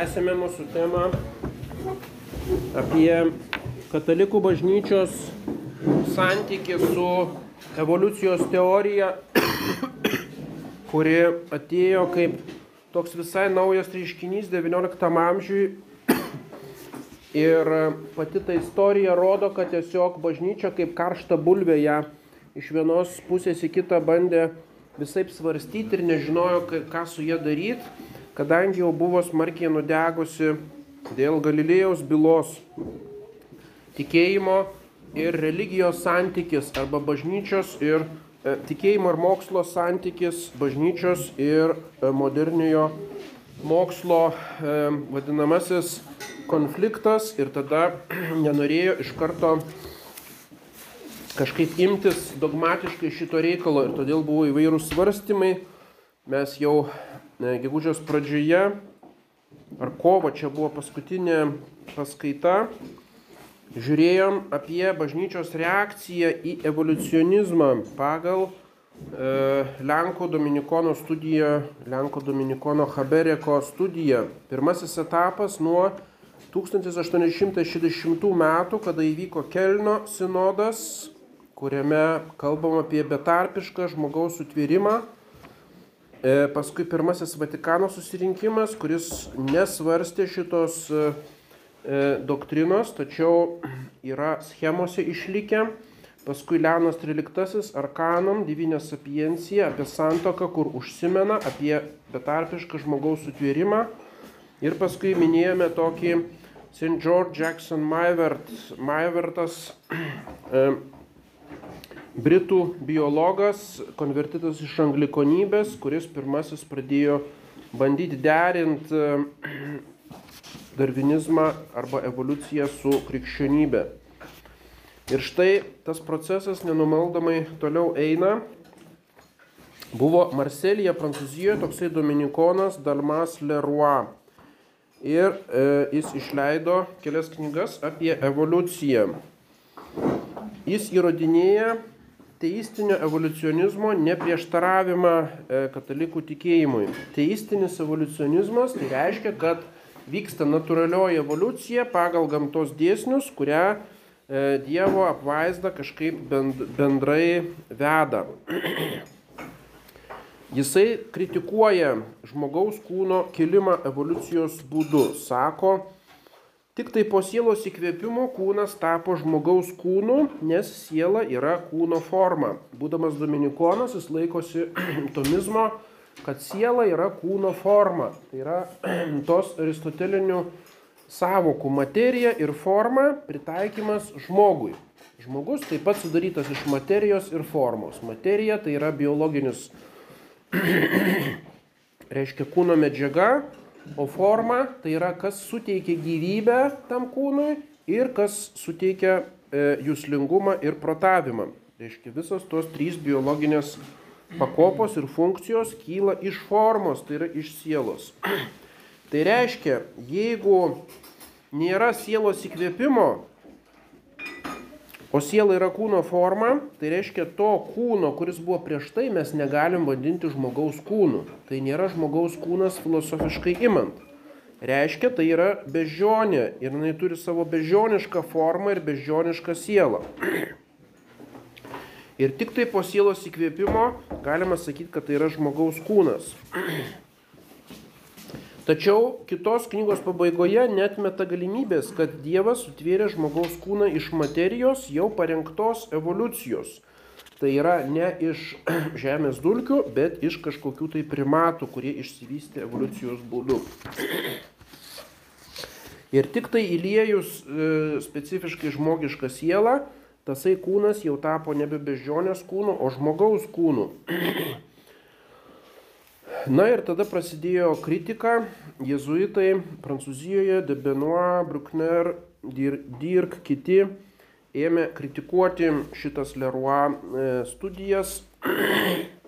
tęsėme mūsų temą apie katalikų bažnyčios santykį su evoliucijos teorija, kuri atėjo kaip toks visai naujas reiškinys XIX amžiui. Ir pati ta istorija rodo, kad tiesiog bažnyčia kaip karšta bulvė ją iš vienos pusės į kitą bandė visai svarstyti ir nežinojo, ką su ją daryti, kadangi jau buvo smarkiai nudegusi dėl Galilėjaus bylos tikėjimo ir religijos santykis arba bažnyčios ir e, tikėjimo ir mokslo santykis, bažnyčios ir e, moderniojo mokslo e, vadinamasis konfliktas ir tada nenorėjo iš karto kažkaip imtis dogmatiškai šito reikalo ir todėl buvo įvairūs svarstymai. Mes jau gegužės pradžioje ar kovo čia buvo paskutinė paskaita, žiūrėjom apie bažnyčios reakciją į evoliucionizmą pagal e, Lenko Dominikono studiją, Lenko Dominikono Habereko studiją. Pirmasis etapas nuo 1860 metų, kada įvyko Kelno sinodas, kuriame kalbam apie betarpišką žmogaus sutvėrimą. E, paskui pirmasis Vatikano susirinkimas, kuris nesvarstė šitos e, e, doktrinos, tačiau yra schemose išlikę. Paskui Leonas XIII Arkanom, Divinė sapiencija apie santoką, kur užsimena apie betarpišką žmogaus sutvėrimą. Ir paskui minėjome tokį St. George Jackson Maivert, Maivertas, Britų biologas, konvertitas iš anglikonybės, kuris pirmasis pradėjo bandyti derinti darvinizmą arba evoliuciją su krikščionybė. Ir štai tas procesas nenumaldomai toliau eina. Buvo Marselėje, Prancūzijoje, toksai dominikonas Dalmas Leroy. Ir e, jis išleido kelias knygas apie evoliuciją. Jis įrodinėja teistinio evoliucionizmo neprieštaravimą e, katalikų tikėjimui. Teistinis evoliucionizmas tai reiškia, kad vyksta natūralioji evoliucija pagal gamtos dėsnius, kurią e, Dievo apvaizda kažkaip bendrai veda. Jisai kritikuoja žmogaus kūno kilimą evoliucijos būdu. Sako, Tik tai po sielos įkvėpimo kūnas tapo žmogaus kūnu, nes siela yra kūno forma. Būdamas dominikonas, jis laikosi tomizmo, kad siela yra kūno forma. Tai yra tos aristotelinių savokų materija ir forma pritaikymas žmogui. Žmogus taip pat sudarytas iš materijos ir formos. Materija tai yra biologinis, reiškia kūno medžiaga, O forma tai yra, kas suteikia gyvybę tam kūnui ir kas suteikia e, jūslingumą ir protavimą. Reiškia, visos tos trys biologinės pakopos ir funkcijos kyla iš formos, tai yra iš sielos. Tai reiškia, jeigu nėra sielos įkvėpimo, O siela yra kūno forma, tai reiškia to kūno, kuris buvo prieš tai, mes negalim vadinti žmogaus kūnu. Tai nėra žmogaus kūnas filosofiškai imant. Reiškia, tai yra bežionė ir jinai turi savo bežionišką formą ir bežionišką sielą. Ir tik tai po sielos įkvėpimo galima sakyti, kad tai yra žmogaus kūnas. Tačiau kitos knygos pabaigoje netmeta galimybės, kad Dievas sutvėrė žmogaus kūną iš materijos jau parengtos evoliucijos. Tai yra ne iš žemės dulkių, bet iš kažkokių tai primatų, kurie išsivystė evoliucijos būdu. Ir tik tai įliejus e, specifiškai žmogišką sielą, tasai kūnas jau tapo nebe bežionės kūnu, o žmogaus kūnu. Na ir tada prasidėjo kritika, jezuitai Prancūzijoje, de Benoit, Bruckner, Dirk, kiti ėmė kritikuoti šitas Leroy e, studijas.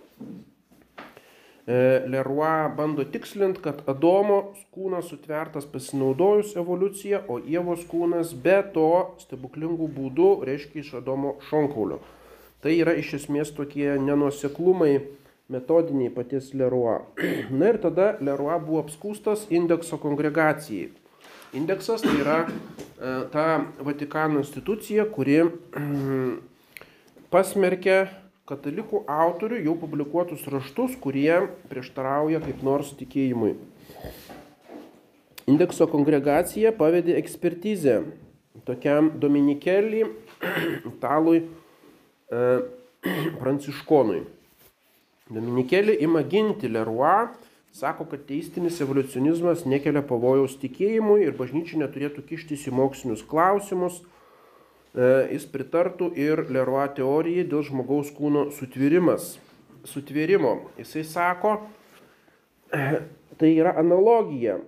E, Leroy bando tikslinti, kad Adomo kūnas sutvertas pasinaudojus evoliuciją, o Ievos kūnas be to stebuklingų būdų reiškia iš Adomo šonkaulio. Tai yra iš esmės tokie nenuoseklumai metodiniai paties Leroy. Na ir tada Leroy buvo apskūstas indekso kongregacijai. Indeksas tai yra e, ta Vatikano institucija, kuri pasmerkė katalikų autorių jau publikuotus raštus, kurie prieštarauja kaip nors tikėjimui. Indekso kongregacija pavedė ekspertizę tokiam Dominikelį, italui e, pranciškonui. Dominikelį ima ginti Leroy, sako, kad teistinis evoliucionizmas nekelia pavojaus tikėjimui ir bažnyčia neturėtų kištis į mokslinius klausimus. E, jis pritartų ir Leroy teorijai dėl žmogaus kūno sutvirimas. Sutvėrimo. Jisai sako, tai yra analogija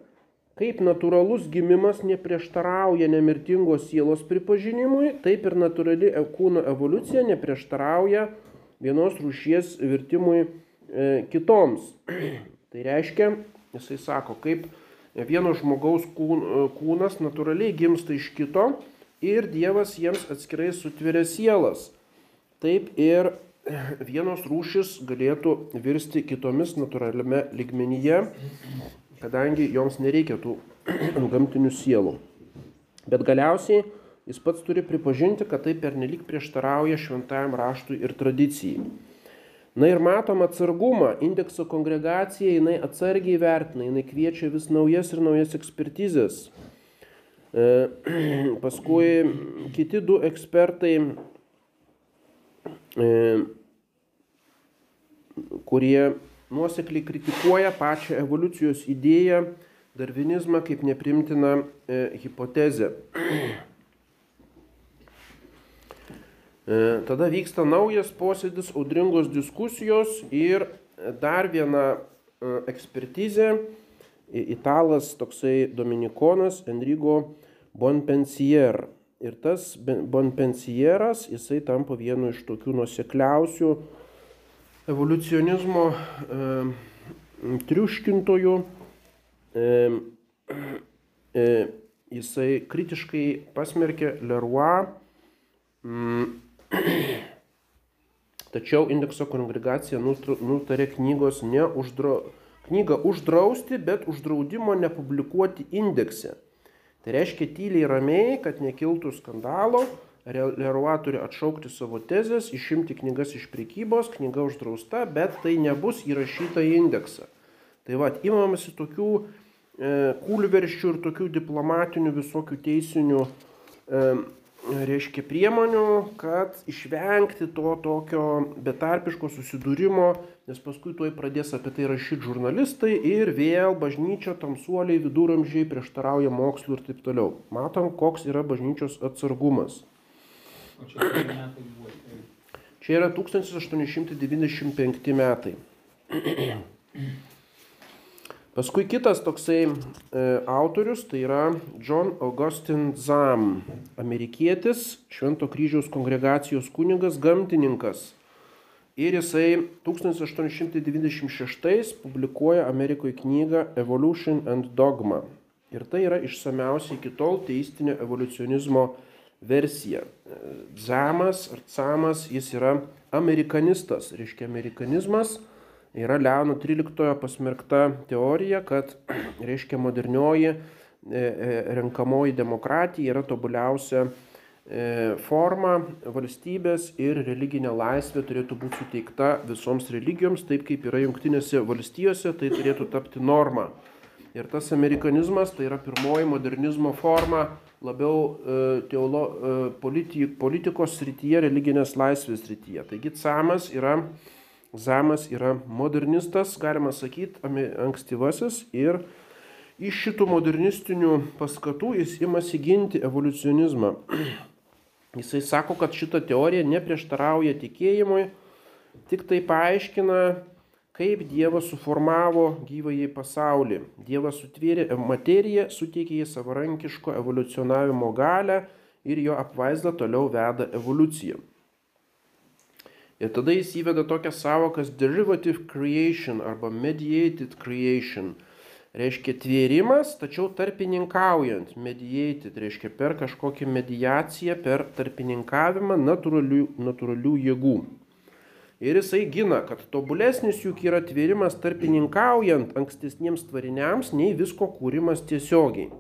Kaip natūralus gimimas neprieštarauja nemirtingos sielos pripažinimui, taip ir natūrali e, kūno evoliucija neprieštarauja vienos rūšies virtimui e, kitoms. tai reiškia, jisai sako, kaip vieno žmogaus e, kūnas natūraliai gimsta iš kito ir Dievas jiems atskirai sutveria sielas. Taip ir vienos rūšis galėtų virsti kitomis natūraliame ligmenyje kadangi joms nereikia tų gamtinių sielų. Bet galiausiai jis pats turi pripažinti, kad tai pernelik prieštarauja šventajam raštui ir tradicijai. Na ir matom atsargumą, indekso kongregacija, jinai atsargiai vertina, jinai kviečia vis naujas ir naujas ekspertizės. E, paskui kiti du ekspertai, e, kurie nuosekliai kritikuoja pačią evoliucijos idėją, darvinizmą kaip neprimtiną e, hipotezę. E, tada vyksta naujas posėdis, audringos diskusijos ir dar viena e, ekspertizė. Italas toksai dominikonas Enrigo Bonpensier. Ir tas Bonpensieras, jisai tampa vienu iš tokių nusekliausių evoliucionizmo e, triuškintojų. E, e, jisai kritiškai pasmerkė Leroy, mm, tačiau indekso kongregacija nutarė knygos neuždra, knygą uždrausti, bet uždraudimo nepublikuoti indekse. Tai reiškia tyliai ramiai, kad nekiltų skandalo, Leroy turi atšaukti savo tezės, išimti knygas iš prekybos, knyga uždrausta, bet tai nebus įrašyta į indeksą. Tai va, imamasi tokių e, kūlverščių ir tokių diplomatinių visokių teisinių, e, reiškia, priemonių, kad išvengti to tokio betarpiško susidūrimo, nes paskui tuoj pradės apie tai rašyti žurnalistai ir vėl bažnyčia, tamsuoliai, viduramžiai prieštarauja mokslu ir taip toliau. Matom, koks yra bažnyčios atsargumas. O čia metai buvo? Čia yra 1895 metai. Paskui kitas toksai e, autorius, tai yra John Augustin Zam, amerikietis, Švento kryžiaus kongregacijos kunigas, gamtininkas. Ir jisai 1896 publikuoja Amerikoje knygą Evolution and Dogma. Ir tai yra išsamiausiai iki tol teistinio evoliucionizmo versija. Zamas ar Camas, jis yra amerikanistas, reiškia amerikanizmas yra Leono 13 pasmerkta teorija, kad reiškia modernioji e, e, renkamoji demokratija yra tobuliausia e, forma valstybės ir religinė laisvė turėtų būti suteikta visoms religijoms, taip kaip yra jungtinėse valstijose, tai turėtų tapti norma. Ir tas amerikanizmas tai yra pirmoji modernizmo forma labiau teolo, politi, politikos srityje, religinės laisvės srityje. Taigi Camas yra, Zamas yra modernistas, galima sakyti, ankstyvasis ir iš šitų modernistinių paskatų jis imasi ginti evoliucionizmą. Jisai sako, kad šita teorija neprieštarauja tikėjimui, tik tai paaiškina kaip Dievas suformavo gyvąjį pasaulį. Dievas sutvėrė materiją, suteikė jai savarankiško evoliucionavimo galę ir jo apvaizda toliau veda evoliuciją. Ir tada jis įveda tokias savokas derivative creation arba mediated creation. Reiškia tvėrimas, tačiau tarpininkaujant, mediated, reiškia per kažkokią mediaciją, per tarpininkavimą natūralių, natūralių jėgų. Ir jisai gina, kad tobulesnis juk yra tvėrimas tarpininkaujant ankstesniems tvariniams, nei visko kūrimas tiesiogiai.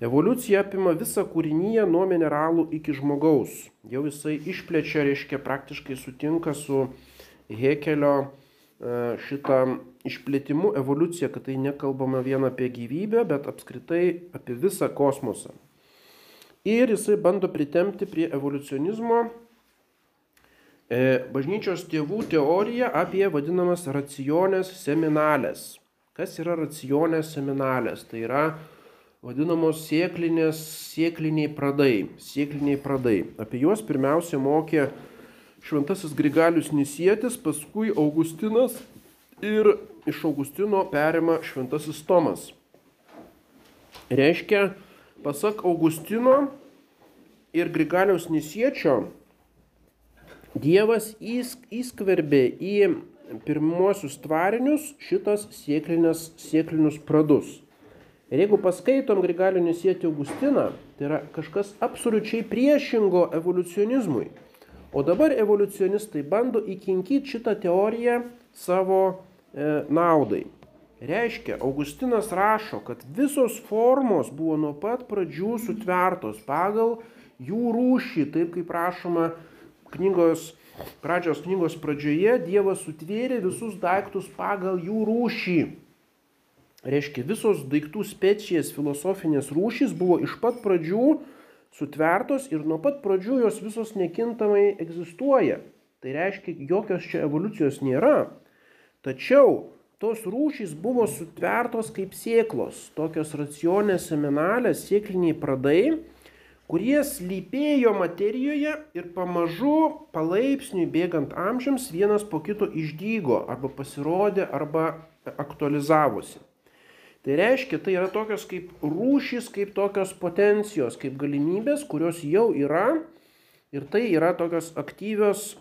Evoliucija apima visą kūrinyje nuo mineralų iki žmogaus. Jau jisai išplečia, reiškia, praktiškai sutinka su Hekelio e, šitą išplėtimu evoliuciją, kad tai nekalbama vien apie gyvybę, bet apskritai apie visą kosmosą. Ir jisai bando pritemti prie evoliucionizmo E, bažnyčios tėvų teorija apie vadinamas racionės seminalės. Kas yra racionės seminalės? Tai yra vadinamos sėklinės, sėkliniai pradai, sėkliniai pradai. Apie juos pirmiausia mokė šventasis Grigalius Nisietis, paskui Augustinas ir iš Augustino perima šventasis Tomas. Reiškia, pasak Augustino ir Grigaliaus Nisiečio, Dievas įskverbė į pirmuosius tvarinius šitas sėklinius pradus. Ir jeigu paskaitom Grigalinį sėti Augustiną, tai yra kažkas absoliučiai priešingo evoliucionizmui. O dabar evoliucionistai bando įkinkyti šitą teoriją savo e, naudai. Reiškia, Augustinas rašo, kad visos formos buvo nuo pat pradžių sutvertos pagal jų rūšį, taip kaip rašoma knygos, pradžios knygos pradžioje Dievas sutvėrė visus daiktus pagal jų rūšį. Reiškia, visos daiktų specijas filosofinės rūšys buvo iš pat pradžių sutvertos ir nuo pat pradžių jos visos nekintamai egzistuoja. Tai reiškia, jokios čia evoliucijos nėra. Tačiau tos rūšys buvo sutvertos kaip sėklos, tokios racionės seminalės, sėkliniai pradai, kurie slypėjo materijoje ir pamažu, palaipsniui bėgant amžiams, vienas po kito išdygo arba pasirodė arba aktualizavosi. Tai reiškia, tai yra tokios kaip rūšys, kaip tokios potencijos, kaip galimybės, kurios jau yra ir tai yra tokios aktyvios,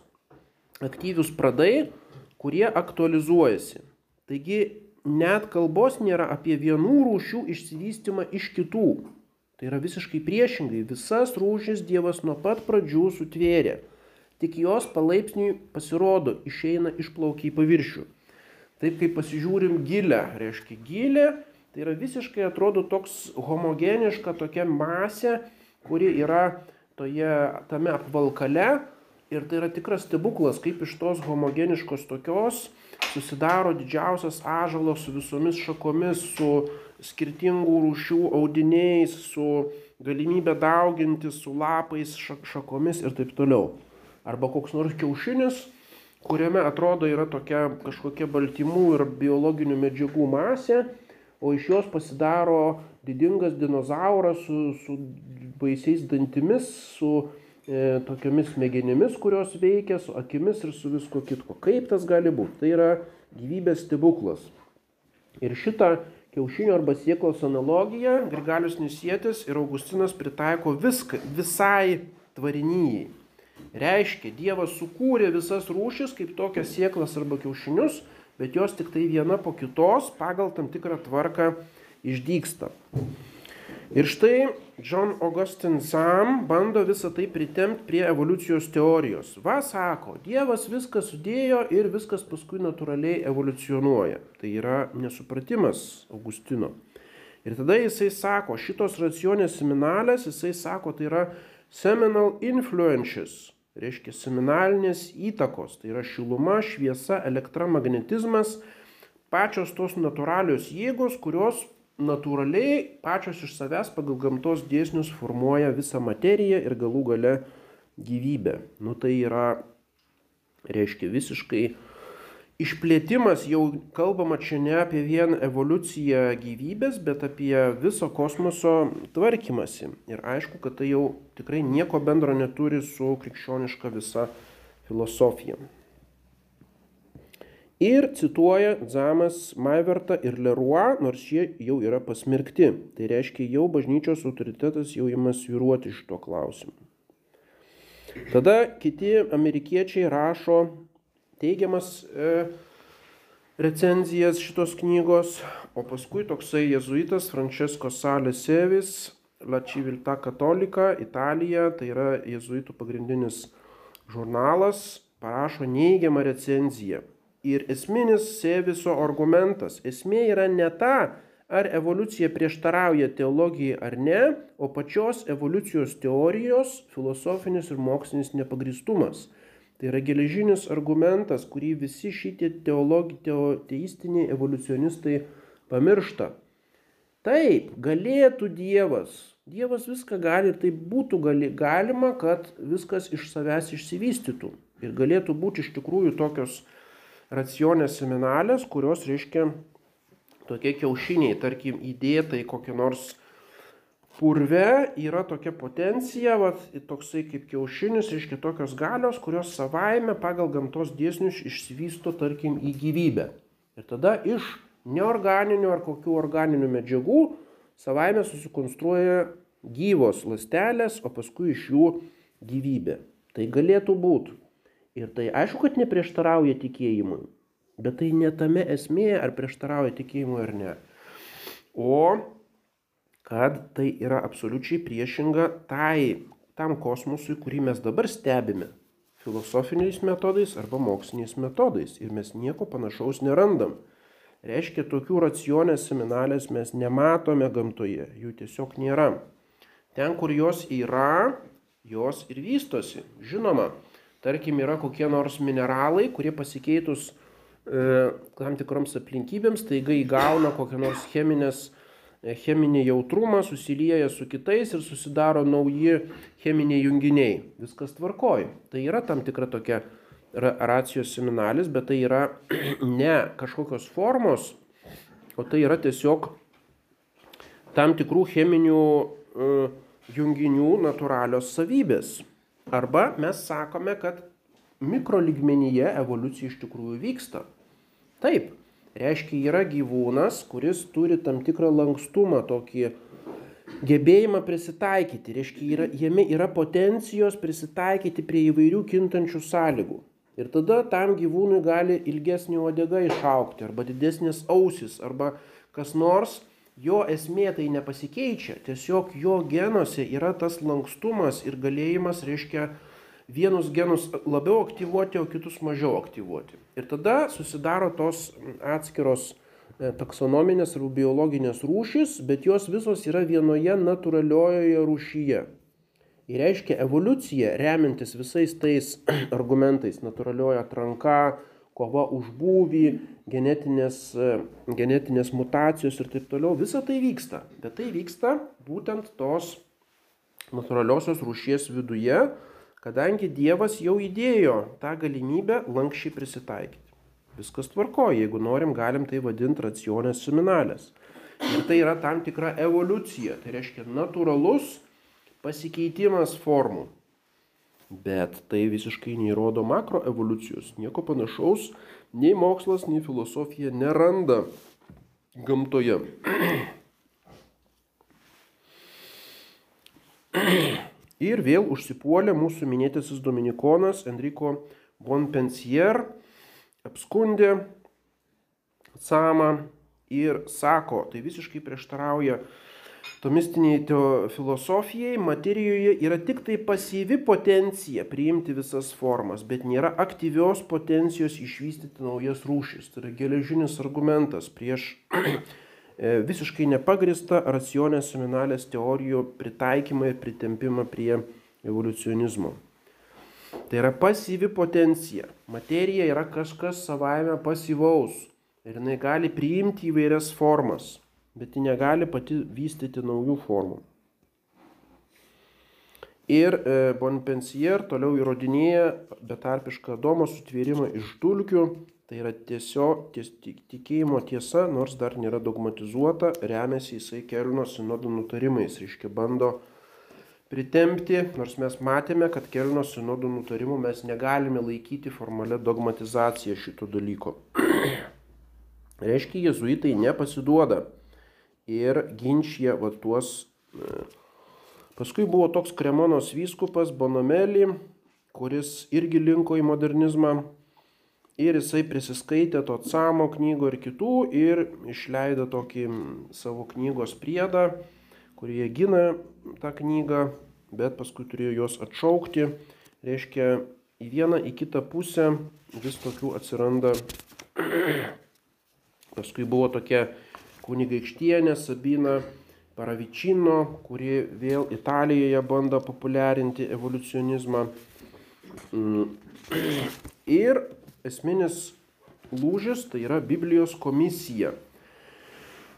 aktyvius pradai, kurie aktualizuojasi. Taigi net kalbos nėra apie vienų rūšių išsivystymą iš kitų. Tai yra visiškai priešingai. Visas rūšis Dievas nuo pat pradžių sutvėrė. Tik jos palaipsniui pasirodo, išeina išplaukia į paviršių. Taip kaip pasižiūrim gilę, reiškia gilė, tai yra visiškai atrodo toks homogeniška tokia masė, kuri yra toje, tame apvalkale ir tai yra tikras stebuklas, kaip iš tos homogeniškos tokios susidaro didžiausias ažalas su visomis šakomis, su skirtingų rūšių audiniais, su galimybė daugintis, su lapais, šakomis ir taip toliau. Arba koks nors kiaušinis, kuriame atrodo yra tokia kažkokia baltymų ir biologinių medžiagų masė, o iš jos pasidaro didingas dinozauras su, su baisiais dantimis, su e, tokiamis smegenimis, kurios veikia, su akimis ir su visko kitko. Kaip tas gali būti? Tai yra gyvybės stebuklas. Ir šitą kiaušinio arba sieklos analogiją Grigalius Nisietis ir Augustinas pritaiko viską, visai tvarinyjai. Reiškia, Dievas sukūrė visas rūšis kaip tokias sieklas arba kiaušinius, bet jos tik tai viena po kitos pagal tam tikrą tvarką išdyksta. Ir štai John Augustin Sam bando visą tai pritemti prie evoliucijos teorijos. Va sako, Dievas viską sudėjo ir viskas paskui natūraliai evoliucionuoja. Tai yra nesupratimas Augustino. Ir tada jisai sako, šitos racionės seminalės, jisai sako, tai yra seminal influences, reiškia seminalinės įtakos, tai yra šiluma, šviesa, elektromagnetizmas, pačios tos natūralios jėgos, kurios natūraliai pačios iš savęs pagal gamtos dėsnius formuoja visą materiją ir galų gale gyvybę. Nu tai yra, reiškia, visiškai išplėtimas, jau kalbama čia ne apie vien evoliuciją gyvybės, bet apie viso kosmoso tvarkymasi. Ir aišku, kad tai jau tikrai nieko bendro neturi su krikščioniška visa filosofija. Ir cituoja Zamas Maivertą ir Leroy, nors jie jau yra pasmirkti. Tai reiškia, jau bažnyčios autoritetas jau ima sviruoti iš to klausimu. Tada kiti amerikiečiai rašo teigiamas e, recenzijas šitos knygos, o paskui toksai jezuitas Francesco Sale Sevis, La Civiltà Cattolica, Italija, tai yra jezuitų pagrindinis žurnalas, parašo neigiamą recenziją. Ir esminis Seviso argumentas, esmė yra ne ta, ar evoliucija prieštarauja teologijai ar ne, o pačios evoliucijos teorijos filosofinis ir mokslinis nepagristumas. Tai yra geležinis argumentas, kurį visi šitie teologi, teo, teistiniai evoliucionistai pamiršta. Taip, galėtų Dievas. Dievas viską gali ir tai būtų gali, galima, kad viskas iš savęs išsivystytų. Ir galėtų būti iš tikrųjų tokios racionės seminalės, kurios reiškia tokie kiaušiniai, tarkim, įdėta į kokį nors purve yra tokia potencija, vat, toksai kaip kiaušinis, reiškia tokios galios, kurios savaime pagal gamtos dėsnius išsivysto, tarkim, į gyvybę. Ir tada iš neorganinių ar kokių organinių medžiagų savaime susikonstruoja gyvos lastelės, o paskui iš jų gyvybė. Tai galėtų būti Ir tai aišku, kad neprieštarauja tikėjimui, bet tai ne tame esmė, ar prieštarauja tikėjimui ar ne. O kad tai yra absoliučiai priešinga tai, tam kosmosui, kurį mes dabar stebime filosofiniais metodais arba moksliniais metodais ir mes nieko panašaus nerandam. Reiškia, tokių racionės seminalės mes nematome gamtoje, jų tiesiog nėra. Ten, kur jos yra, jos ir vystosi. Žinoma, Tarkim, yra kokie nors mineralai, kurie pasikeitus e, tam tikroms aplinkybėms, taiga įgauna kokią nors cheminės, cheminį jautrumą, susilieja su kitais ir susidaro nauji cheminiai junginiai. Viskas tvarkoja. Tai yra tam tikra tokia racijos seminalis, bet tai yra ne kažkokios formos, o tai yra tiesiog tam tikrų cheminių uh, junginių natūralios savybės. Arba mes sakome, kad mikrolygmenyje evoliucija iš tikrųjų vyksta. Taip, reiškia yra gyvūnas, kuris turi tam tikrą lankstumą, tokį gebėjimą prisitaikyti. Reiškia, yra, jame yra potencijos prisitaikyti prie įvairių kintančių sąlygų. Ir tada tam gyvūnui gali ilgesnė uodega išaukti, arba didesnės ausis, arba kas nors, jo esmė tai nepasikeičia, tiesiog jo genuose yra tas lankstumas ir galėjimas, reiškia, vienus genus labiau aktyvuoti, o kitus mažiau aktyvuoti. Ir tada susidaro tos atskiros e, taksonominės ar biologinės rūšis, bet jos visos yra vienoje natūraliojoje rūšyje. Ir reiškia evoliucija, remintis visais tais argumentais, natūralioja atranka, kova už būvį, genetinės, e, genetinės mutacijos ir taip toliau, visa tai vyksta. Bet tai vyksta būtent tos natūraliosios rūšies viduje, kadangi Dievas jau įdėjo tą galimybę lankščiai prisitaikyti. Viskas tvarko, jeigu norim, galim tai vadinti racionės seminalės. Ir tai yra tam tikra evoliucija, tai reiškia natūralus pasikeitimas formų. Bet tai visiškai neįrodo makroevoliucijos. Nieko panašaus nei mokslas, nei filosofija neranda gamtoje. Ir vėl užsipuolė mūsų minėtasis dominikonas Enrico Bonpensier, apskundė Samą ir sako, tai visiškai prieštarauja Tomistiniai filosofijai materijoje yra tik tai pasyvi potencija priimti visas formas, bet nėra aktyvios potencijos išvystyti naujas rūšis. Tai yra geležinis argumentas prieš visiškai nepagristą racionės seminalės teorijų pritaikymą ir pritempimą prie evoliucionizmo. Tai yra pasyvi potencija. Materija yra kažkas savaime pasyvaus ir jinai gali priimti įvairias formas bet ji negali pati vystyti naujų formų. Ir e, Bonpensier toliau įrodinėja betarpišką Adomo sutvėrimą iš dulkių, tai yra tiesiog ties, tikėjimo tiesa, nors dar nėra dogmatizuota, remiasi jisai Kelno sinodo nutarimais, reiškia bando pritempti, nors mes matėme, kad Kelno sinodo nutarimų mes negalime laikyti formalią dogmatizaciją šito dalyko. reiškia, jezuitai nepasiduoda ir ginčia va tuos. E, paskui buvo toks Kremonos vyskupas Bonomeli, kuris irgi linko į modernizmą ir jisai prisiskaitė to Camo knygų ir kitų ir išleido tokį savo knygos priedą, kurie gina tą knygą, bet paskui turėjo juos atšaukti. Reiškia, į vieną, į kitą pusę vis tokių atsiranda. Paskui buvo tokia kunigaikštienė Sabina Paravicino, kuri vėl Italijoje bando populiarinti evoliucionizmą. Mm. Ir esminis lūžis tai yra Biblijos komisija.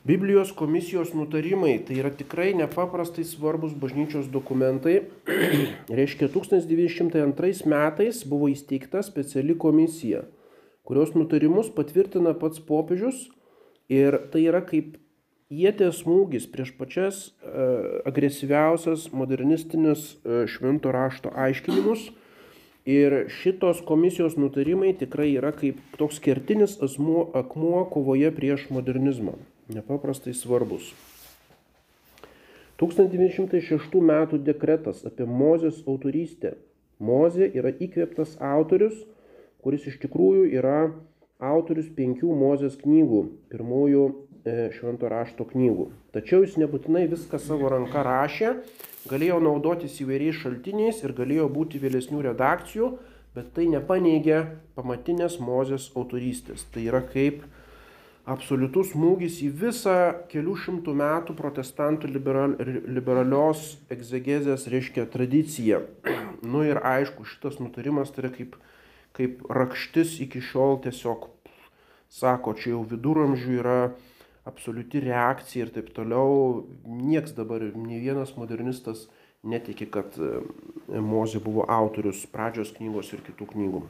Biblijos komisijos nutarimai tai yra tikrai nepaprastai svarbus bažnyčios dokumentai. Reiškia, 1902 metais buvo įsteigta speciali komisija, kurios nutarimus patvirtina pats popiežius ir tai yra kaip ietės smūgis prieš pačias e, agresyviausias modernistinius e, švento rašto aiškinimus. Ir šitos komisijos nutarimai tikrai yra kaip toks kertinis asmuo, akmuo kovoje prieš modernizmą nepaprastai svarbus. 1906 metų dekretas apie Mozės autorystę. Mozė yra įkvėptas autorius, kuris iš tikrųjų yra autorius penkių Mozės knygų, pirmųjų švento rašto knygų. Tačiau jis nebūtinai viską savo ranka rašė, galėjo naudotis įvairiais šaltiniais ir galėjo būti vėlesnių redakcijų, bet tai nepaneigė pamatinės Mozės autorystės. Tai yra kaip absoliutus smūgis į visą kelių šimtų metų protestantų liberal, liberalios egzegezės, reiškia, tradiciją. nu ir aišku, šitas nutarimas tai yra kaip, kaip rakštis iki šiol tiesiog sako, čia jau viduramžių yra absoliuti reakcija ir taip toliau. Niekas dabar, ne vienas modernistas netiki, kad e, Mozė buvo autorius pradžios knygos ir kitų knygų.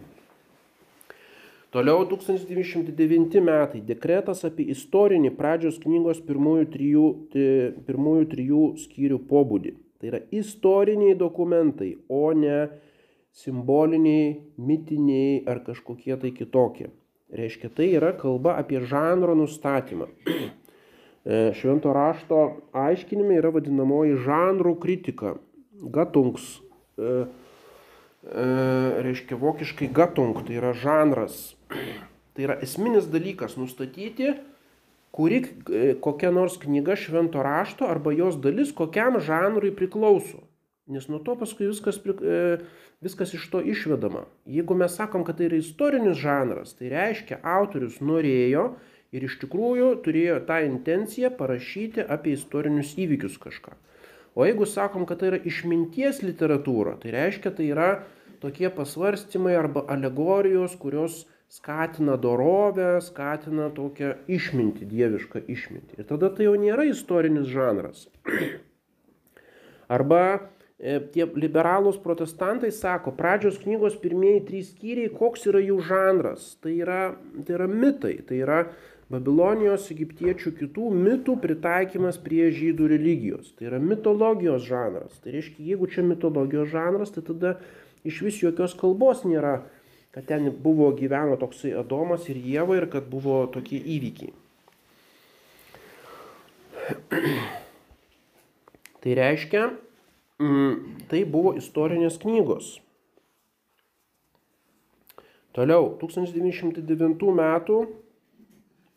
Toliau 1909 metai dekretas apie istorinį pradžios knygos pirmųjų trijų, pirmųjų trijų skyrių pobūdį. Tai yra istoriniai dokumentai, o ne simboliniai, mitiniai ar kažkokie tai kitokie. Reiškia, tai yra kalba apie žanro nustatymą. E, švento rašto aiškinime yra vadinamoji žanrų kritika. Gatungs. E, e, reiškia, vokiškai gatung, tai yra žanras Tai yra esminis dalykas nustatyti, kuri e, kokia nors knyga švento rašto arba jos dalis kokiam žanrui priklauso. Nes nuo to paskui viskas, e, viskas iš to išvedama. Jeigu mes sakom, kad tai yra istorinis žanras, tai reiškia, autorius norėjo ir iš tikrųjų turėjo tą intenciją parašyti apie istorinius įvykius kažką. O jeigu sakom, kad tai yra išminties literatūra, tai reiškia, tai yra tokie pasvarstymai arba alegorijos, kurios skatina dorovę, skatina tokią išmintį, dievišką išmintį. Ir tada tai jau nėra istorinis žanras. Arba tie liberalūs protestantai sako, pradžios knygos pirmieji trys skyriai, koks yra jų žanras. Tai yra, tai yra mitai, tai yra Babilonijos, egiptiečių kitų mitų pritaikymas prie žydų religijos. Tai yra mitologijos žanras. Tai reiškia, jeigu čia mitologijos žanras, tai tada iš vis jokios kalbos nėra kad ten buvo gyveno toksai Adomas ir Jėva ir kad buvo tokie įvykiai. Tai reiškia, tai buvo istorinės knygos. Toliau, 1909 metų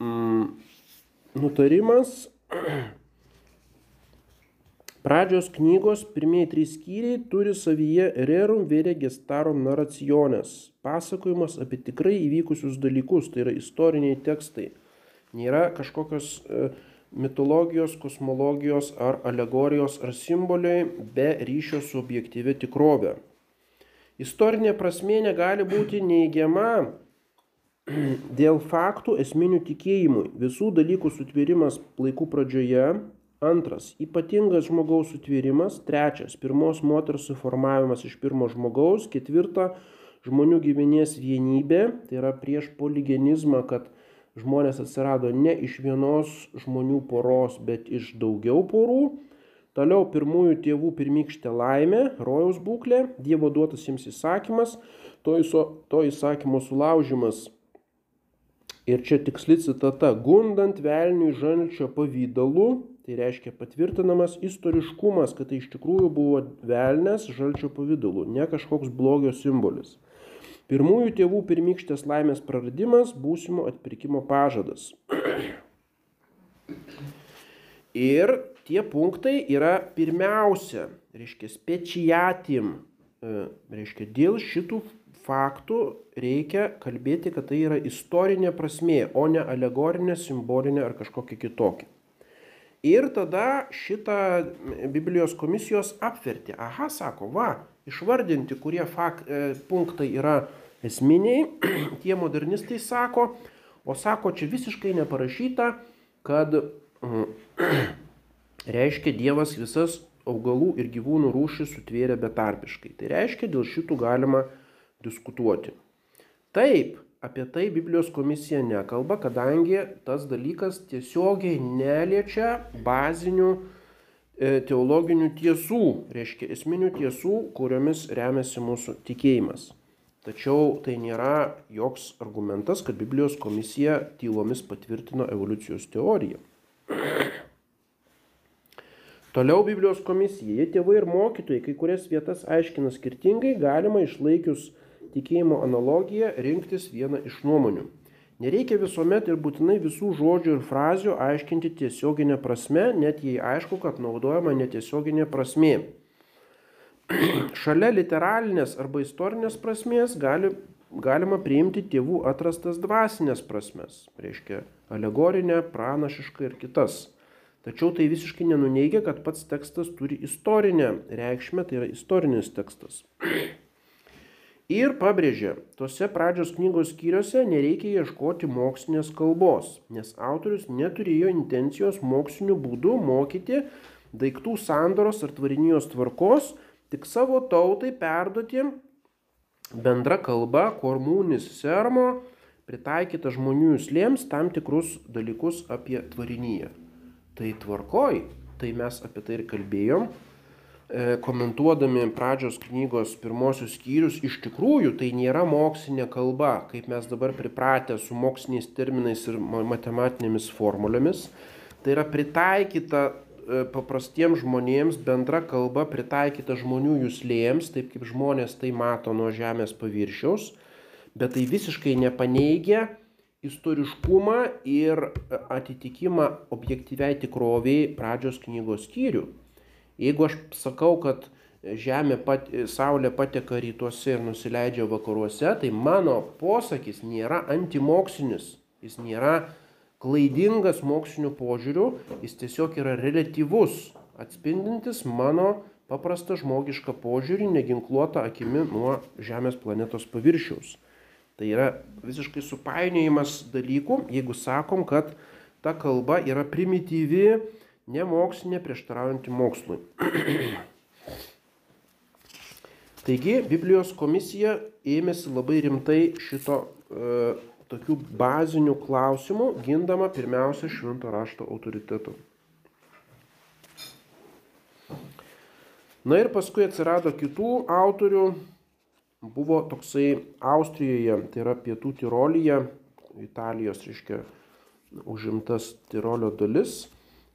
mm, nutarimas Pradžios knygos pirmieji trys skyriai turi savyje rerum vere gestarum narraciones, pasakojimas apie tikrai įvykusius dalykus, tai yra istoriniai tekstai. Nėra kažkokios e, mitologijos, kosmologijos ar alegorijos ar simboliai be ryšio su objektyvi tikrovė. Istorinė prasme negali būti neigiama dėl faktų esminių tikėjimui. Visų dalykų sutvėrimas laikų pradžioje Antras - ypatingas žmogaus sutvėrimas. Trečias - pirmos moters suformavimas iš pirmo žmogaus. Ketvirta - žmonių giminės vienybė. Tai yra prieš poligenizmą, kad žmonės atsirado ne iš vienos žmonių poros, bet iš daugiau porų. Toliau pirmųjų tėvų pirmykštė laimė, rojaus būklė, Dievo duotas jiems įsakymas, to, įso, to įsakymo sulaužimas. Ir čia tiksli citata - gundant velniui žalčio pavydalu, Tai reiškia patvirtinamas istoriškumas, kad tai iš tikrųjų buvo velnės žalčio pavydalu, ne kažkoks blogio simbolis. Pirmųjų tėvų pirmykštės laimės praradimas, būsimo atpirkimo pažadas. Ir tie punktai yra pirmiausia, reiškia, spečiatim, e, reiškia, dėl šitų faktų reikia kalbėti, kad tai yra istorinė prasmė, o ne alegorinė, simbolinė ar kažkokia kitokia. Ir tada šitą Biblijos komisijos apvertė. Aha, sako, va, išvardinti, kurie fak, e, punktai yra esminiai, tie modernistai sako, o sako, čia visiškai neparašyta, kad mm, reiškia Dievas visas augalų ir gyvūnų rūšis sutvėrė betarpiškai. Tai reiškia, dėl šitų galima diskutuoti. Taip, apie tai Biblijos komisija nekalba, kadangi tas dalykas tiesiogiai neliečia bazinių teologinių tiesų, reiškia esminių tiesų, kuriomis remiasi mūsų tikėjimas. Tačiau tai nėra joks argumentas, kad Biblijos komisija tylomis patvirtino evoliucijos teoriją. Toliau Biblijos komisija, tėvai ir mokytojai kai kurias vietas aiškina skirtingai, galima išlaikius tikėjimo analogiją rinktis vieną iš nuomonių. Nereikia visuomet ir būtinai visų žodžių ir frazių aiškinti tiesioginę prasme, net jei aišku, kad naudojama netiesioginė prasmė. Šalia literalinės arba istorinės prasmės gali, galima priimti tėvų atrastas dvasinės prasmes, reiškia alegorinę, pranašišką ir kitas. Tačiau tai visiškai nenuneigia, kad pats tekstas turi istorinę reikšmę, tai yra istorinis tekstas. Ir pabrėžė, tose pradžios knygos skyriuose nereikia ieškoti mokslinės kalbos, nes autorius neturėjo intencijos moksliniu būdu mokyti daiktų sandoros ar tvarinijos tvarkos, tik savo tautai perduoti bendra kalba, kormūnis sermo, pritaikyta žmonių jūslėms tam tikrus dalykus apie tvarinyje. Tai tvarkoj, tai mes apie tai ir kalbėjom, komentuodami pradžios knygos pirmosius skyrius, iš tikrųjų tai nėra mokslinė kalba, kaip mes dabar pripratę su moksliniais terminais ir matematinėmis formulėmis. Tai yra pritaikyta e, paprastiems žmonėms bendra kalba, pritaikyta žmonių jūslėjams, taip kaip žmonės tai mato nuo Žemės paviršiaus, bet tai visiškai nepaneigia istoriškumą ir atitikimą objektyviai tikroviai pradžios knygos skyrių. Jeigu aš sakau, kad Žemė, pat, Saulė pateka rytuose ir nusileidžia vakaruose, tai mano posakis nėra antimokslinis, jis nėra klaidingas moksliniu požiūriu, jis tiesiog yra relatyvus, atspindintis mano paprastą žmogišką požiūrį, neginkluotą akimi nuo Žemės planetos paviršiaus. Tai yra visiškai supainiojimas dalykų, jeigu sakom, kad ta kalba yra primityvi, nemokslinė prieštaraujanti mokslui. Taigi Biblijos komisija ėmėsi labai rimtai šito e, tokių bazinių klausimų, gindama pirmiausia švento rašto autoritetu. Na ir paskui atsirado kitų autorių, buvo toksai Austrijoje, tai yra pietų Tirolyje, Italijos, reiškia, užimtas Tirolio dalis,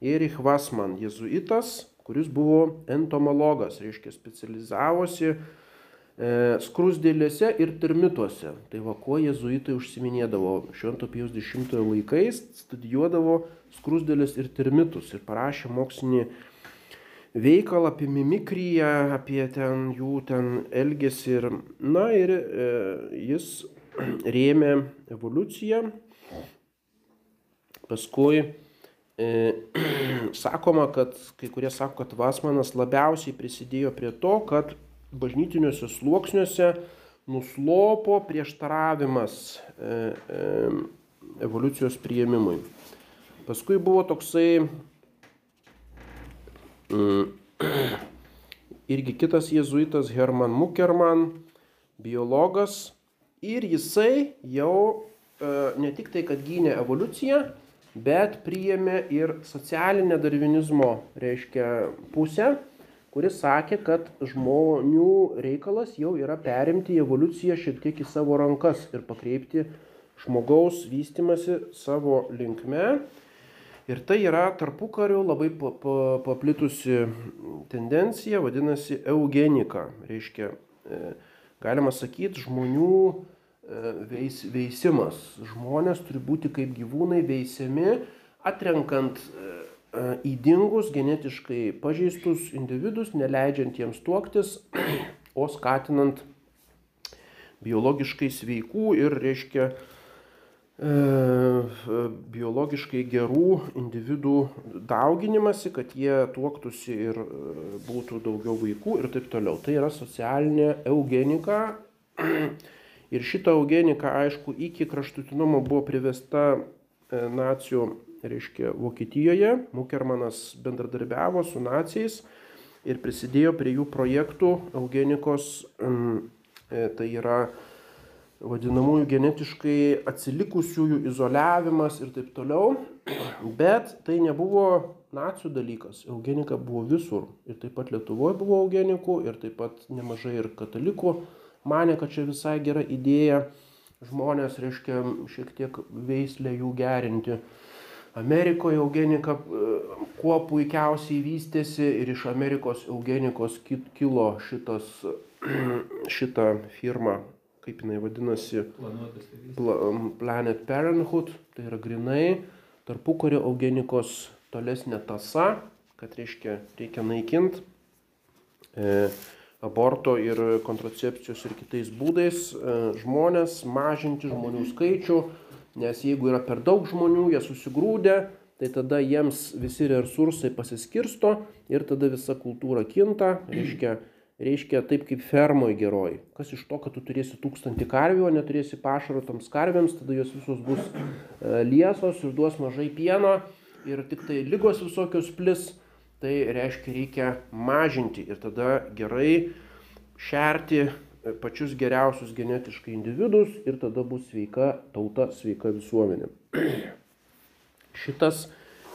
Erich Vasman, jezuitas, kuris buvo entomologas, reiškia specializavosi e, skrusdėlėse ir termituose. Tai va, kuo jezuitai užsiminėdavo Švento Pijaus X laikais, studijuodavo skrusdėlės ir termitus ir parašė mokslinį veikalą apie mimikriją, apie ten jų ten elgesį ir, na ir e, jis rėmė evoliuciją. Paskui sakoma, kad kai kurie sako, kad Vasmanas labiausiai prisidėjo prie to, kad bažnytiniuose sluoksniuose nuslopo prieštaravimas e, e, evoliucijos prieimimui. Paskui buvo toksai mm, irgi kitas jėzuitas Herman Mukerman, biologas, ir jisai jau ne tik tai, kad gynė evoliuciją, bet priėmė ir socialinę darvinizmo, reiškia, pusę, kuris sakė, kad žmonių reikalas jau yra perimti evoliuciją šiek tiek į savo rankas ir pakreipti žmogaus vystimasi savo linkme. Ir tai yra tarpukariu labai paplitusi tendencija, vadinasi eugenika. Reiškia, e, galima sakyti, žmonių veis, veisimas. Žmonės turi būti kaip gyvūnai veisiami, atrenkant įdingus, e, genetiškai pažeistus individus, neleidžiant jiems tuoktis, o skatinant biologiškai sveikų ir, reiškia, e, biologiškai gerų individų dauginimasi, kad jie tuoktųsi ir e, būtų daugiau vaikų ir taip toliau. Tai yra socialinė eugenika. Ir šita eugenika, aišku, iki kraštutinumo buvo privesta e, nacijų, reiškia, Vokietijoje. Mukermanas bendradarbiavo su nacijais ir prisidėjo prie jų projektų eugenikos, tai yra vadinamųjų genetiškai atsilikusiųjų izoliavimas ir taip toliau. Bet tai nebuvo nacijų dalykas. Eugenika buvo visur. Ir taip pat Lietuvoje buvo eugenikų, ir taip pat nemažai ir katalikų mane, kad čia visai gera idėja žmonės, reiškia, šiek tiek veislę jų gerinti. Amerikoje eugenika e, kuo puikiausiai vystėsi ir iš Amerikos eugenikos kilo šitas, šita firma kaip jinai vadinasi, Planet Parenthood, tai yra grinai tarpukario eugenikos tolesnė tasa, kad reiškia reikia naikinti e, aborto ir kontracepcijos ir kitais būdais e, žmonės, mažinti žmonių skaičių, nes jeigu yra per daug žmonių, jie susigrūdė, tai tada jiems visi resursai pasiskirsto ir tada visa kultūra kinta, reiškia reiškia taip kaip fermoj geroj. Kas iš to, kad tu turėsi tūkstantį karvių, o neturėsi pašaro toms karvėms, tada jos visos bus e, liesos ir duos mažai pieno ir tik tai lygos visokios plis, tai reiškia reikia mažinti ir tada gerai šerti e, pačius geriausius genetiškai individus ir tada bus sveika tauta, sveika visuomenė. Šitas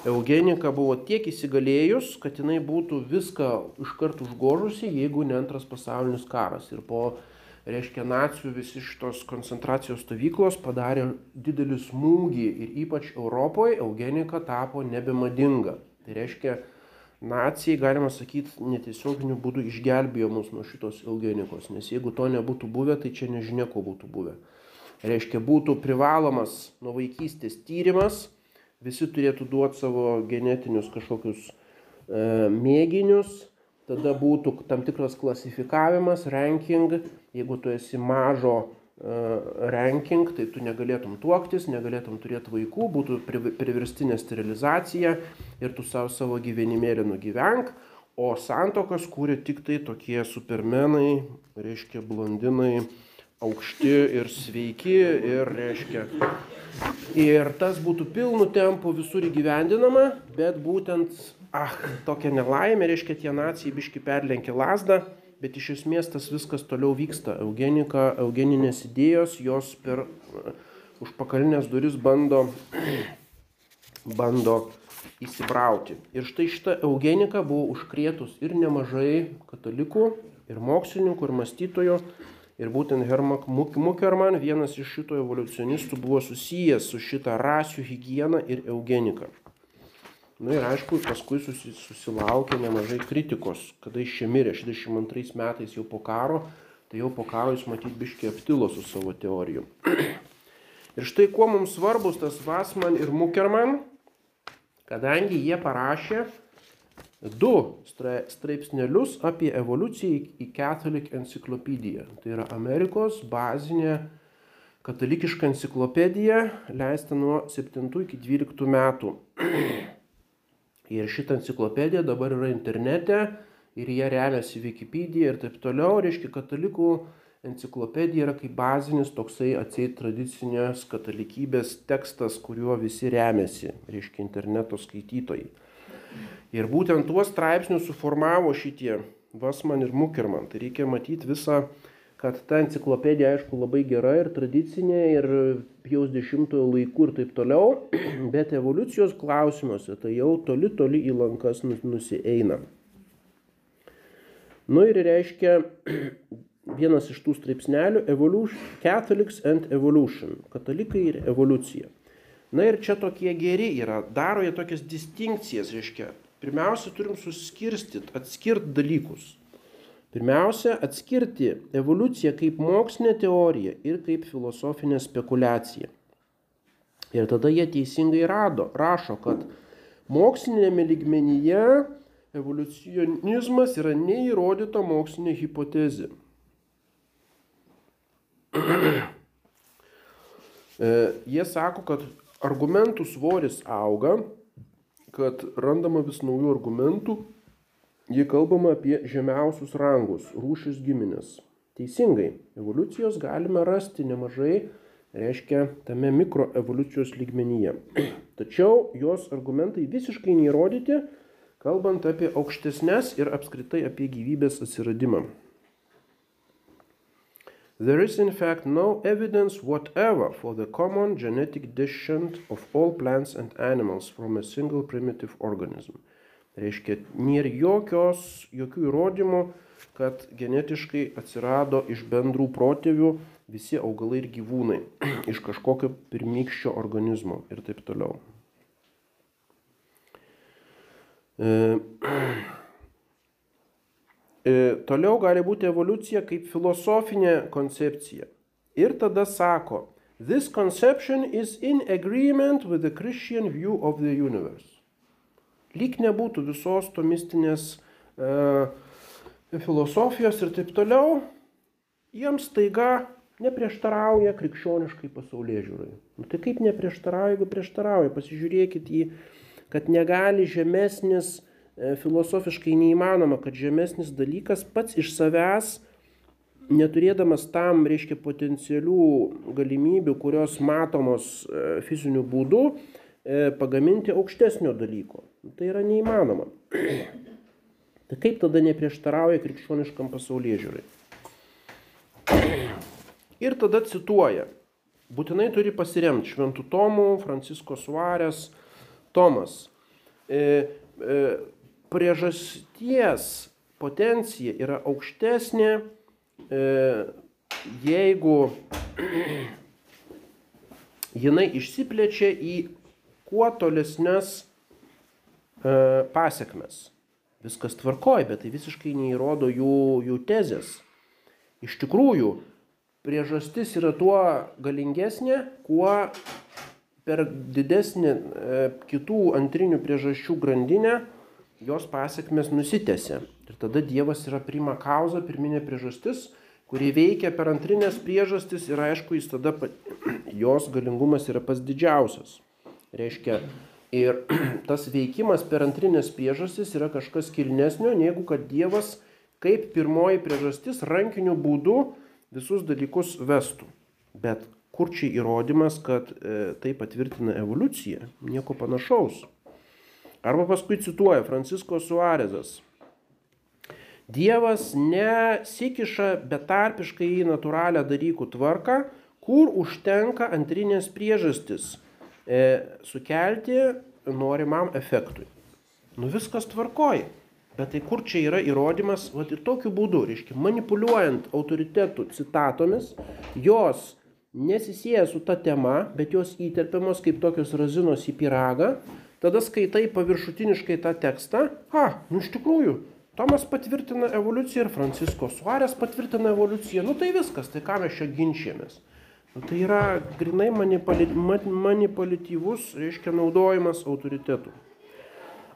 eugenika buvo tiek įsigalėjus, kad jinai būtų viską iškart užgožusi, jeigu ne antras pasaulinis karas. Ir po, reiškia, nacijų visi šitos koncentracijos stovyklos padarė didelį smūgį ir ypač Europoje eugenika tapo nebemadinga. Tai reiškia, nacijai, galima sakyti, netiesioginiu būdu išgelbėjo mus nuo šitos eugenikos, nes jeigu to nebūtų buvę, tai čia nežinia, ko būtų buvę. Reiškia, būtų privalomas nuo vaikystės tyrimas, visi turėtų duoti savo genetinius kažkokius e, mėginius, tada būtų tam tikras klasifikavimas, ranking, jeigu tu esi mažo ranking, tai tu negalėtum tuoktis, negalėtum turėti vaikų, būtų priverstinė sterilizacija ir tu savo, savo gyvenimėlį nugyvenk, o santokas kūrė tik tai tokie supermenai, reiškia blondinai, aukšti ir sveiki ir reiškia Ir tas būtų pilnu tempu visur įgyvendinama, bet būtent, ah, tokia nelaimė, reiškia, tie nacijai biški perlenkė lasdą, bet iš esmės tas viskas toliau vyksta. Eugenika, eugeninės idėjos, jos per uh, užpakalinės duris bando, bando įsibrauti. Ir štai šita eugenika buvo užkrėtus ir nemažai katalikų, ir mokslininkų, ir mąstytojų Ir būtent Hermak Mukerman, vienas iš šito evoliucionistų, buvo susijęs su šitą rasių higieną ir eugeniką. Na ir aišku, paskui susi, susilaukė nemažai kritikos, kada jis čia mirė 62 metais jau po karo, tai jau po karo jis matyt biškiai aptilo su savo teorijų. ir štai kuo mums svarbus tas Vasman ir Mukerman, kadangi jie parašė du straipsnelius apie evoliuciją į Catholic Encyclopedia. Tai yra Amerikos bazinė katalikiška enciklopedija, leista nuo 7 iki 12 metų. Ir šitą enciklopediją dabar yra internete ir jie remiasi Wikipedia ir taip toliau. Reiškia, katalikų enciklopedija yra kaip bazinis toksai atseit tradicinės katalikybės tekstas, kuriuo visi remiasi, reiškia interneto skaitytojai. Ir būtent tuos straipsnius suformavo šitie Vasman ir Mukerman. Tai reikia matyti visą, kad ta enciklopedija, aišku, labai gera ir tradicinė, ir jaus dešimtojo laikų ir taip toliau, bet evoliucijos klausimuose tai jau toli toli į lankas nusieina. Nu ir reiškia vienas iš tų straipsnelių Catholics and Evolution - katalikai ir evoliucija. Na ir čia tokie geri yra, daro jie tokias distinkcijas, reiškia, pirmiausia, turim suskirstyti, atskirti dalykus. Pirmiausia, atskirti evoliuciją kaip mokslinę teoriją ir kaip filosofinę spekulaciją. Ir tada jie teisingai rado, rašo, kad mokslinėme lygmenyje evoliucionizmas yra neįrodyta mokslinė hipotezė. E, jie sako, kad argumentų svoris auga, kad randama vis naujų argumentų, jie kalbama apie žemiausius rangus, rūšis giminės. Teisingai, evoliucijos galime rasti nemažai, reiškia, tame mikroevoliucijos lygmenyje. Tačiau jos argumentai visiškai neįrodyti, kalbant apie aukštesnės ir apskritai apie gyvybės atsiradimą. There is in fact no evidence whatever for the common genetic descent of all plants and animals from a single primitive organism. Reiškia, nėra jokios, jokių įrodymų, kad genetiškai atsirado iš bendrų protėvių visi augalai ir gyvūnai, iš kažkokio pirmykščio organizmo ir taip toliau. E, E, toliau gali būti evoliucija kaip filosofinė koncepcija. Ir tada sako, this conception is in agreement with the Christian view of the universe. Lyg nebūtų visos tomistinės e, filosofijos ir taip toliau, jiems taiga neprieštarauja krikščioniškai pasaulyje žiūrai. Nu, tai kaip neprieštarauja, jeigu prieštarauja, pasižiūrėkit į, kad negali žemesnis E, filosofiškai neįmanoma, kad žemesnis dalykas pats iš savęs, neturėdamas tam, reiškia, potencialių galimybių, kurios matomos e, fiziniu būdu, e, pagaminti aukštesnio dalyko. Tai yra neįmanoma. Tai kaip tada neprieštarauja krikščioniškam pasaulyje žiūrai? Ir tada cituoja. Būtinai turi pasiremti Šventų Tomų, Francisko Suarės, Tomas. E, e, priežasties potencija yra aukštesnė, e, jeigu jinai išsiplečia į kuo tolesnes pasiekmes. Viskas tvarkoj, bet tai visiškai neįrodo jų, jų tezės. Iš tikrųjų, priežastis yra tuo galingesnė, kuo per didesnį e, kitų antrinių priežasčių grandinę jos pasiekmes nusitęsia. Ir tada Dievas yra prima kauza, pirminė priežastis, kuri veikia per antrinės priežastis ir aišku, jis tada, jos galingumas yra pas didžiausias. Reiškia, ir tas veikimas per antrinės priežastis yra kažkas kilnesnio, negu kad Dievas kaip pirmoji priežastis rankiniu būdu visus dalykus vestų. Bet kur čia įrodymas, kad e, tai patvirtina evoliucija? Nieko panašaus. Arba paskui cituoja Francisko Suarezas. Dievas nesikiša betarpiškai į natūralią dalykų tvarką, kur užtenka antrinės priežastis e, sukelti norimam efektui. Nu viskas tvarkoja. Bet tai kur čia yra įrodymas, va ir tokiu būdu, reiškia, manipuliuojant autoritetų citatomis, jos nesisėja su ta tema, bet jos įterpiamos kaip tokios razinos į piragą, tada skaitai paviršutiniškai tą tekstą, a, nu iš tikrųjų, Tomas patvirtina evoliuciją ir Francisko Suarės patvirtina evoliuciją, nu tai viskas, tai ką mes čia ginčiamės. Nu, tai yra grinai manipuli manipuliatyvus, reiškia, naudojimas autoritetų.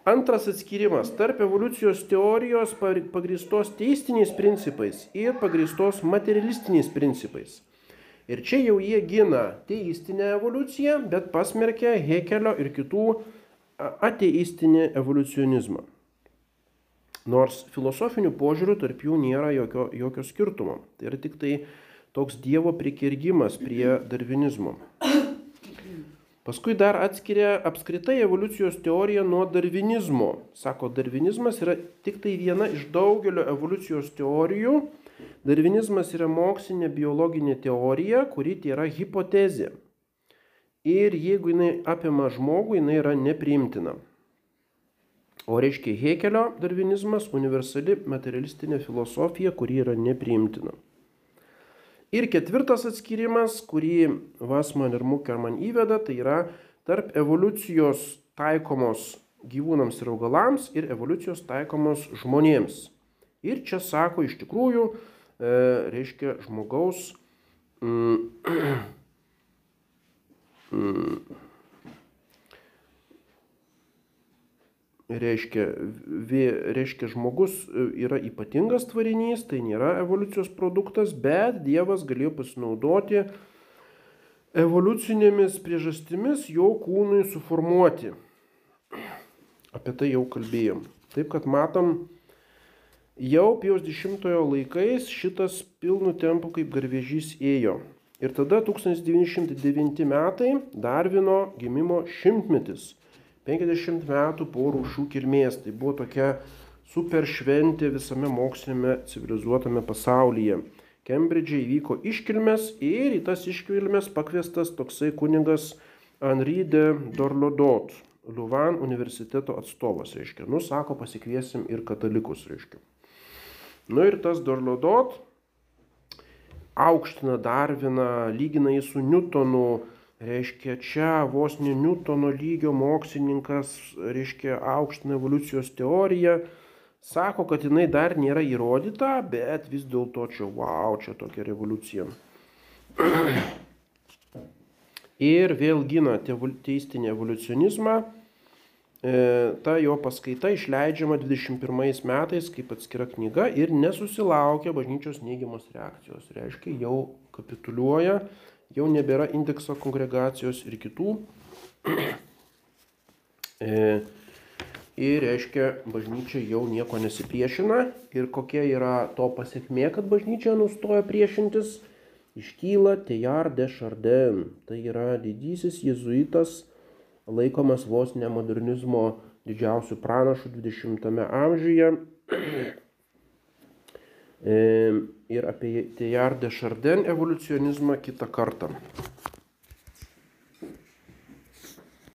Antras atskirimas tarp evoliucijos teorijos pagristos teistiniais principais ir pagristos materialistiniais principais. Ir čia jau jie gina teistinę evoliuciją, bet pasmerkia Hekelio ir kitų ateistinį evoliucionizmą. Nors filosofinių požiūrių tarp jų nėra jokio, jokio skirtumo. Tai yra tik tai toks Dievo prikirgimas prie darvinizmo. Paskui dar atskiria apskritai evoliucijos teoriją nuo darvinizmo. Sako, darvinizmas yra tik tai viena iš daugelio evoliucijos teorijų. Darvinizmas yra mokslinė biologinė teorija, kuri tai yra hipotezė. Ir jeigu jinai apima žmogų, jinai yra nepriimtina. O reiškia Hekelio darvinizmas universali materialistinė filosofija, kuri yra nepriimtina. Ir ketvirtas atskirimas, kurį Vasman ir Mukerman įveda, tai yra tarp evoliucijos taikomos gyvūnams ir augalams ir evoliucijos taikomos žmonėms. Ir čia sako iš tikrųjų, e, reiškia žmogaus mm, reiškia, vė, reiškia žmogus e, yra ypatingas tvarinys, tai nėra evoliucijos produktas, bet Dievas galėjo pasinaudoti evoliucinėmis priežastimis jo kūnui suformuoti. Apie tai jau kalbėjom. Taip kad matom, jau Pijaus dešimtojo laikais šitas pilnu tempu kaip garvežys ėjo. Ir tada 1909 metai Darvino gimimo šimtmetis. 50 metų po rūšių kilmės. Tai buvo tokia super šventė visame mokslinėme civilizuotame pasaulyje. Kembridže įvyko iškilmes ir į tas iškilmes pakviestas toksai kuningas Henri de Dorlodot, Luvan universiteto atstovas, reiškia. Nu, sako, pasikviesim ir katalikus, reiškia. Nu ir tas Dorlodot aukština Darviną, lygina jį su Newtonu, reiškia čia vos ne Newtono lygio mokslininkas, reiškia aukština evoliucijos teoriją, sako, kad jinai dar nėra įrodyta, bet vis dėlto čia, wow, čia tokia revoliucija. Ir vėl gina teistinį evoliucionizmą. E, ta jo paskaita išleidžiama 21 metais kaip atskira knyga ir nesusilaukia bažnyčios neigiamos reakcijos. Reiškia, jau kapituliuoja jau nebėra indekso kongregacijos ir kitų. E, ir reiškia, bažnyčia jau nieko nesipriešina. Ir kokia yra to pasiekmė, kad bažnyčia nustoja priešintis, iškyla Tejar de Chardin. Tai yra didysis jėzuitas, laikomas vos ne modernizmo didžiausių pranašų 20-ame amžiuje. Ir apie Teilhard de Chardin evoliucionizmą kitą kartą.